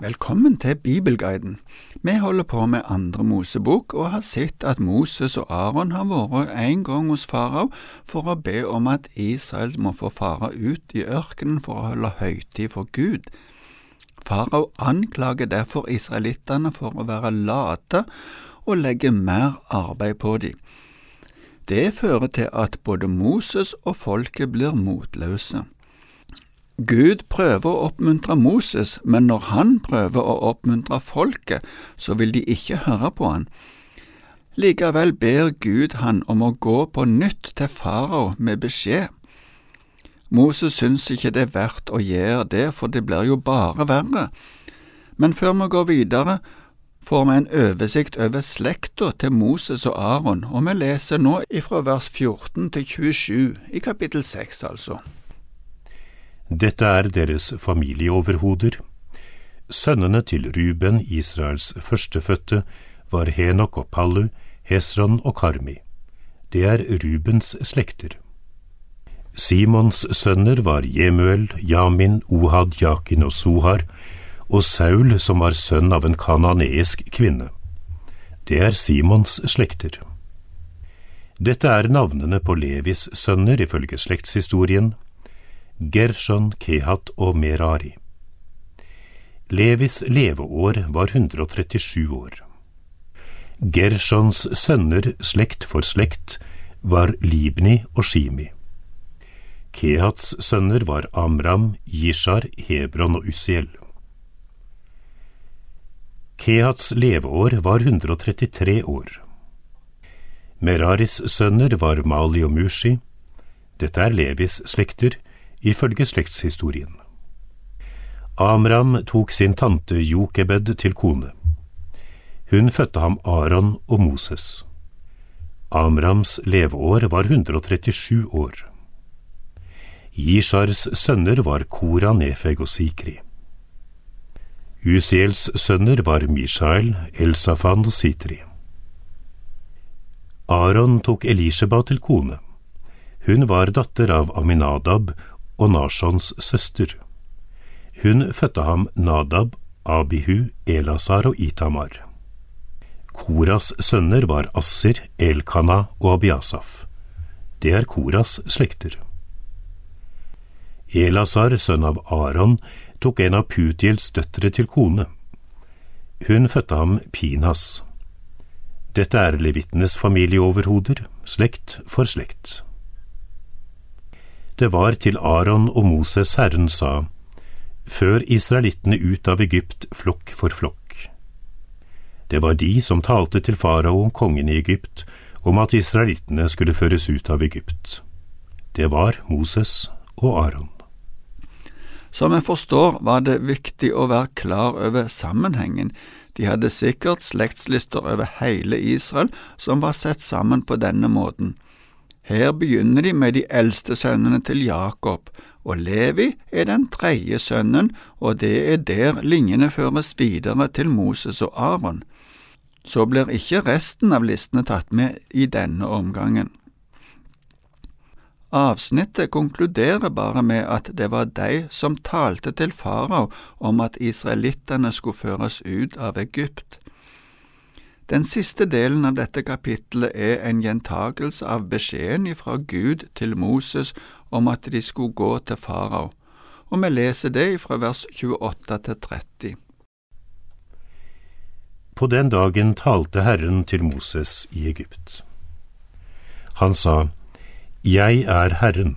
Velkommen til Bibelguiden. Vi holder på med andre Mosebok og har sett at Moses og Aron har vært en gang hos farao for å be om at Israel må få fare ut i ørkenen for å holde høytid for Gud. Farao anklager derfor israelittene for å være late og legge mer arbeid på dem. Det fører til at både Moses og folket blir motløse. Gud prøver å oppmuntre Moses, men når han prøver å oppmuntre folket, så vil de ikke høre på han. Likevel ber Gud han om å gå på nytt til farao med beskjed. Moses syns ikke det er verdt å gjøre det, for det blir jo bare verre. Men før vi går videre, får vi en oversikt over slekta til Moses og Aron, og vi leser nå ifra vers 14 til 27 i kapittel 6, altså. Dette er deres familieoverhoder. Sønnene til Ruben, Israels førstefødte, var Henok og Pallu, Hesron og Karmi. Det er Rubens slekter. Simons sønner var Jemuel, Jamin, Ohad, Jakin og Sohar, og Saul, som var sønn av en kananeisk kvinne. Det er Simons slekter. Dette er navnene på Levis sønner ifølge slektshistorien, Gershon, Kehat og Merari. Levis leveår var 137 år. Gershons sønner, slekt for slekt, var Libni og Shimi. Kehats sønner var Amram, Jishar, Hebron og Usiel. Kehats leveår var 133 år. Meraris sønner var Mali og Mushi. Dette er Levis slekter, ifølge slektshistorien. Amram tok sin tante Jokebed til kone. Hun fødte ham Aron og Moses. Amrams leveår var 137 år. Jishars sønner var Kora, Nefeg og Sikri. Usiels sønner var Mishael, Elsafan og Sitri. Aron tok Elisheba til kone. Hun var datter av Aminadab og Narsons søster. Hun fødte ham Nadab, Abihu, Elasar og Itamar. Koras sønner var Asser, Elkana og Abiasaf. Det er Koras slekter. Elasar, sønn av Aron, tok en av Putiels døtre til kone. Hun fødte ham Pinas. Dette er levittenes familieoverhoder, slekt for slekt. Det var til Aron og Moses Herren sa, Før israelittene ut av Egypt flokk for flokk. Det var de som talte til farao, kongen i Egypt, om at israelittene skulle føres ut av Egypt. Det var Moses og Aron. Som jeg forstår, var det viktig å være klar over sammenhengen. De hadde sikkert slektslister over hele Israel som var sett sammen på denne måten. Her begynner de med de eldste sønnene til Jakob, og Levi er den tredje sønnen, og det er der linjene føres videre til Moses og Aron. Så blir ikke resten av listene tatt med i denne omgangen. Avsnittet konkluderer bare med at det var de som talte til farao om at israelittene skulle føres ut av Egypt. Den siste delen av dette kapittelet er en gjentagelse av beskjeden fra Gud til Moses om at de skulle gå til farao, og vi leser det fra vers 28 til 30. På den dagen talte Herren til Moses i Egypt. Han sa, Jeg er Herren,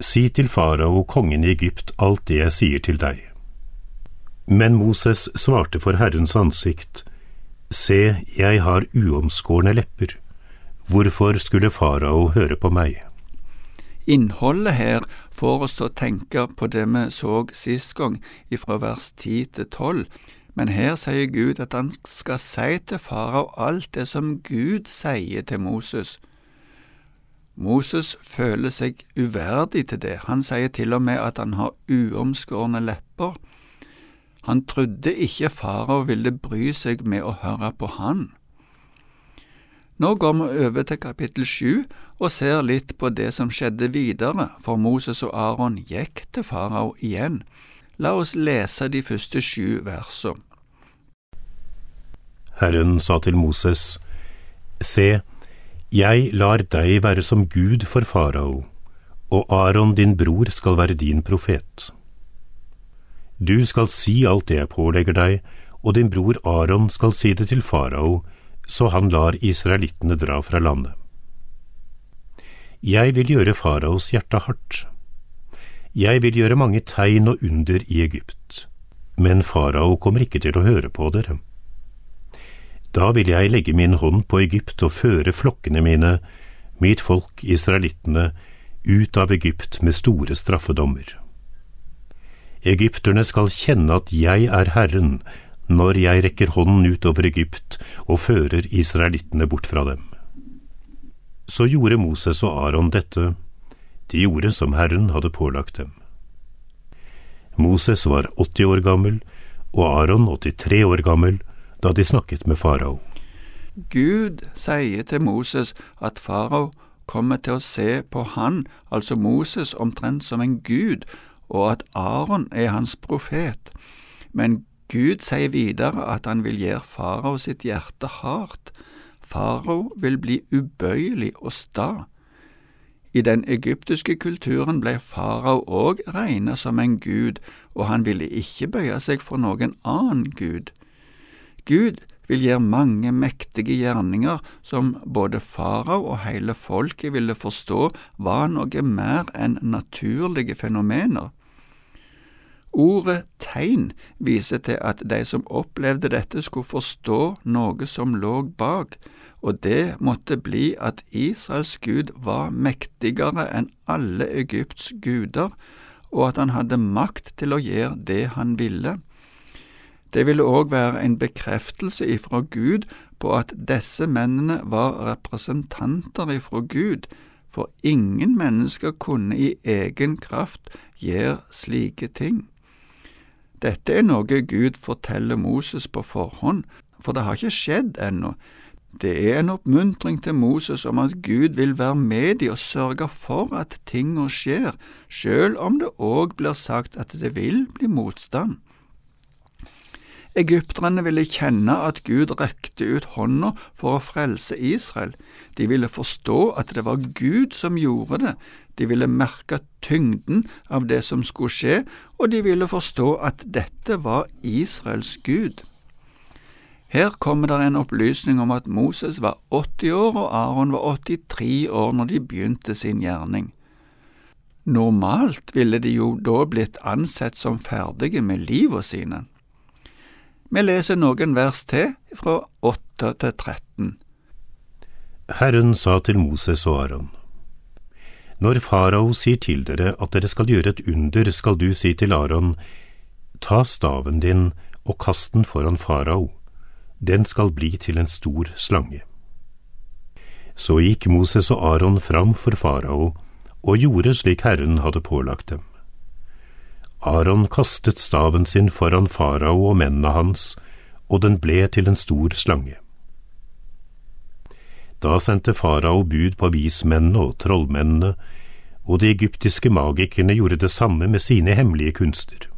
si til farao, kongen i Egypt, alt det jeg sier til deg. Men Moses svarte for Herrens ansikt, Se, jeg har uomskårne lepper. Hvorfor skulle farao høre på meg? Innholdet her får oss til å tenke på det vi så sist gang, ifra vers 10 til 12, men her sier Gud at han skal si til farao alt det som Gud sier til Moses. Moses føler seg uverdig til det, han sier til og med at han har uomskårne lepper. Han trodde ikke farao ville bry seg med å høre på han. Nå går vi over til kapittel sju og ser litt på det som skjedde videre, for Moses og Aron gikk til farao igjen. La oss lese de første sju versene. Herren sa til Moses, Se, jeg lar deg være som Gud for farao, og Aron din bror skal være din profet. Du skal si alt det jeg pålegger deg, og din bror Aron skal si det til farao, så han lar israelittene dra fra landet. Jeg vil gjøre faraos hjerte hardt. Jeg vil gjøre mange tegn og under i Egypt, men farao kommer ikke til å høre på dere. Da vil jeg legge min hånd på Egypt og føre flokkene mine, mitt folk israelittene, ut av Egypt med store straffedommer. Egypterne skal kjenne at jeg er Herren, når jeg rekker hånden ut over Egypt og fører israelittene bort fra dem. Så gjorde Moses og Aron dette, de gjorde som Herren hadde pålagt dem. Moses var 80 år gammel og Aron 83 år gammel da de snakket med farao. Gud sier til Moses at farao kommer til å se på han, altså Moses, omtrent som en gud, og at Aron er hans profet. Men Gud sier videre at han vil gjøre farao sitt hjerte hardt. Farao vil bli ubøyelig og sta. I den egyptiske kulturen ble farao òg regnet som en gud, og han ville ikke bøye seg for noen annen gud. Gud vil gjøre mange mektige gjerninger som både farao og hele folket ville forstå var noe mer enn naturlige fenomener. Ordet tegn viser til at de som opplevde dette, skulle forstå noe som lå bak, og det måtte bli at Israels gud var mektigere enn alle Egypts guder, og at han hadde makt til å gjøre det han ville. Det ville òg være en bekreftelse ifra Gud på at disse mennene var representanter ifra Gud, for ingen mennesker kunne i egen kraft gjøre slike ting. Dette er noe Gud forteller Moses på forhånd, for det har ikke skjedd ennå. Det er en oppmuntring til Moses om at Gud vil være med i og sørge for at tinga skjer, sjøl om det òg blir sagt at det vil bli motstand. Egypterne ville kjenne at Gud rekte ut hånda for å frelse Israel. De ville forstå at det var Gud som gjorde det, de ville merke tyngden av det som skulle skje, og de ville forstå at dette var Israels Gud. Her kommer det en opplysning om at Moses var 80 år og Aron var 83 år når de begynte sin gjerning. Normalt ville de jo da blitt ansett som ferdige med livet sine. Vi leser noen vers til, fra 8 til 13. Herren sa til Moses og Aron, Når farao sier til dere at dere skal gjøre et under, skal du si til Aron, ta staven din og kast den foran farao, den skal bli til en stor slange. Så gikk Moses og Aron fram for farao og gjorde slik Herren hadde pålagt dem. Aron kastet staven sin foran farao og mennene hans, og den ble til en stor slange. Da sendte farao bud på vismennene og trollmennene, og de egyptiske magikerne gjorde det samme med sine hemmelige kunster.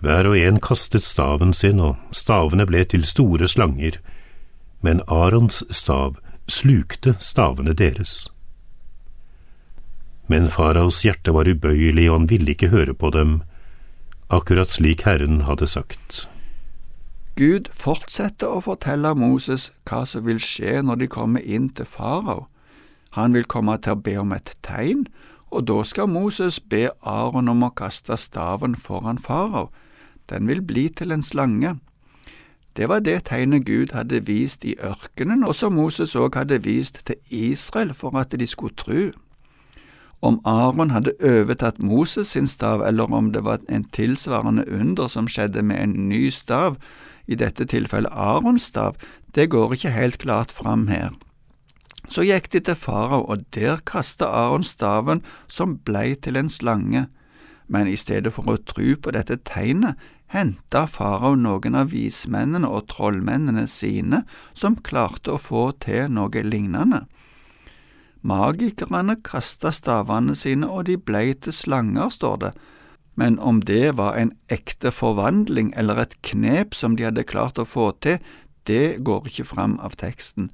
Hver og en kastet staven sin, og stavene ble til store slanger, men Arons stav slukte stavene deres. Men faraos hjerte var ubøyelig, og han ville ikke høre på dem, akkurat slik Herren hadde sagt. Gud fortsetter å fortelle Moses hva som vil skje når de kommer inn til farao. Han vil komme til å be om et tegn, og da skal Moses be Aron om å kaste staven foran farao. Den vil bli til en slange. Det var det tegnet Gud hadde vist i ørkenen, og som Moses òg hadde vist til Israel for at de skulle tru om Aron hadde overtatt Moses sin stav, eller om det var en tilsvarende under som skjedde med en ny stav, i dette tilfellet Arons stav, det går ikke helt klart fram her. Så gikk de til farao, og der kastet Aron staven, som blei til en slange. Men i stedet for å tru på dette tegnet, henta farao noen av vismennene og trollmennene sine, som klarte å få til noe lignende. Magikerne kasta stavene sine, og de blei til slanger, står det, men om det var en ekte forvandling eller et knep som de hadde klart å få til, det går ikke fram av teksten.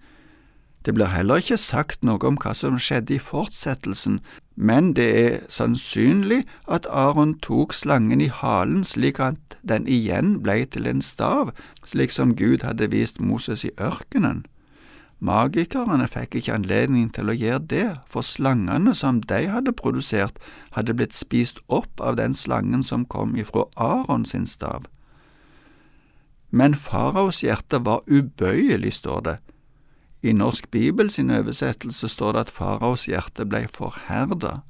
Det blir heller ikke sagt noe om hva som skjedde i fortsettelsen, men det er sannsynlig at Aron tok slangen i halen slik at den igjen blei til en stav, slik som Gud hadde vist Moses i ørkenen. Magikerne fikk ikke anledning til å gjøre det, for slangene som de hadde produsert, hadde blitt spist opp av den slangen som kom ifra Aron sin stav. Men faraos hjerte var ubøyelig, står det. I Norsk Bibel sin oversettelse står det at faraos hjerte ble forherda.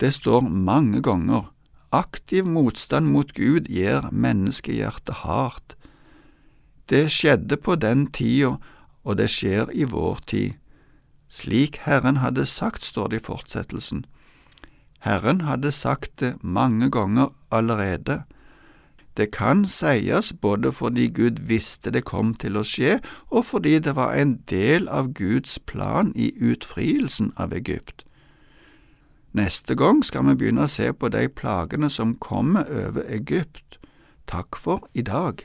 Det står mange ganger aktiv motstand mot Gud gjør menneskehjertet hardt. Det skjedde på den tida, og det skjer i vår tid. Slik Herren hadde sagt, står det i fortsettelsen. Herren hadde sagt det mange ganger allerede. Det kan sies både fordi Gud visste det kom til å skje, og fordi det var en del av Guds plan i utfrielsen av Egypt. Neste gang skal vi begynne å se på de plagene som kommer over Egypt. Takk for i dag.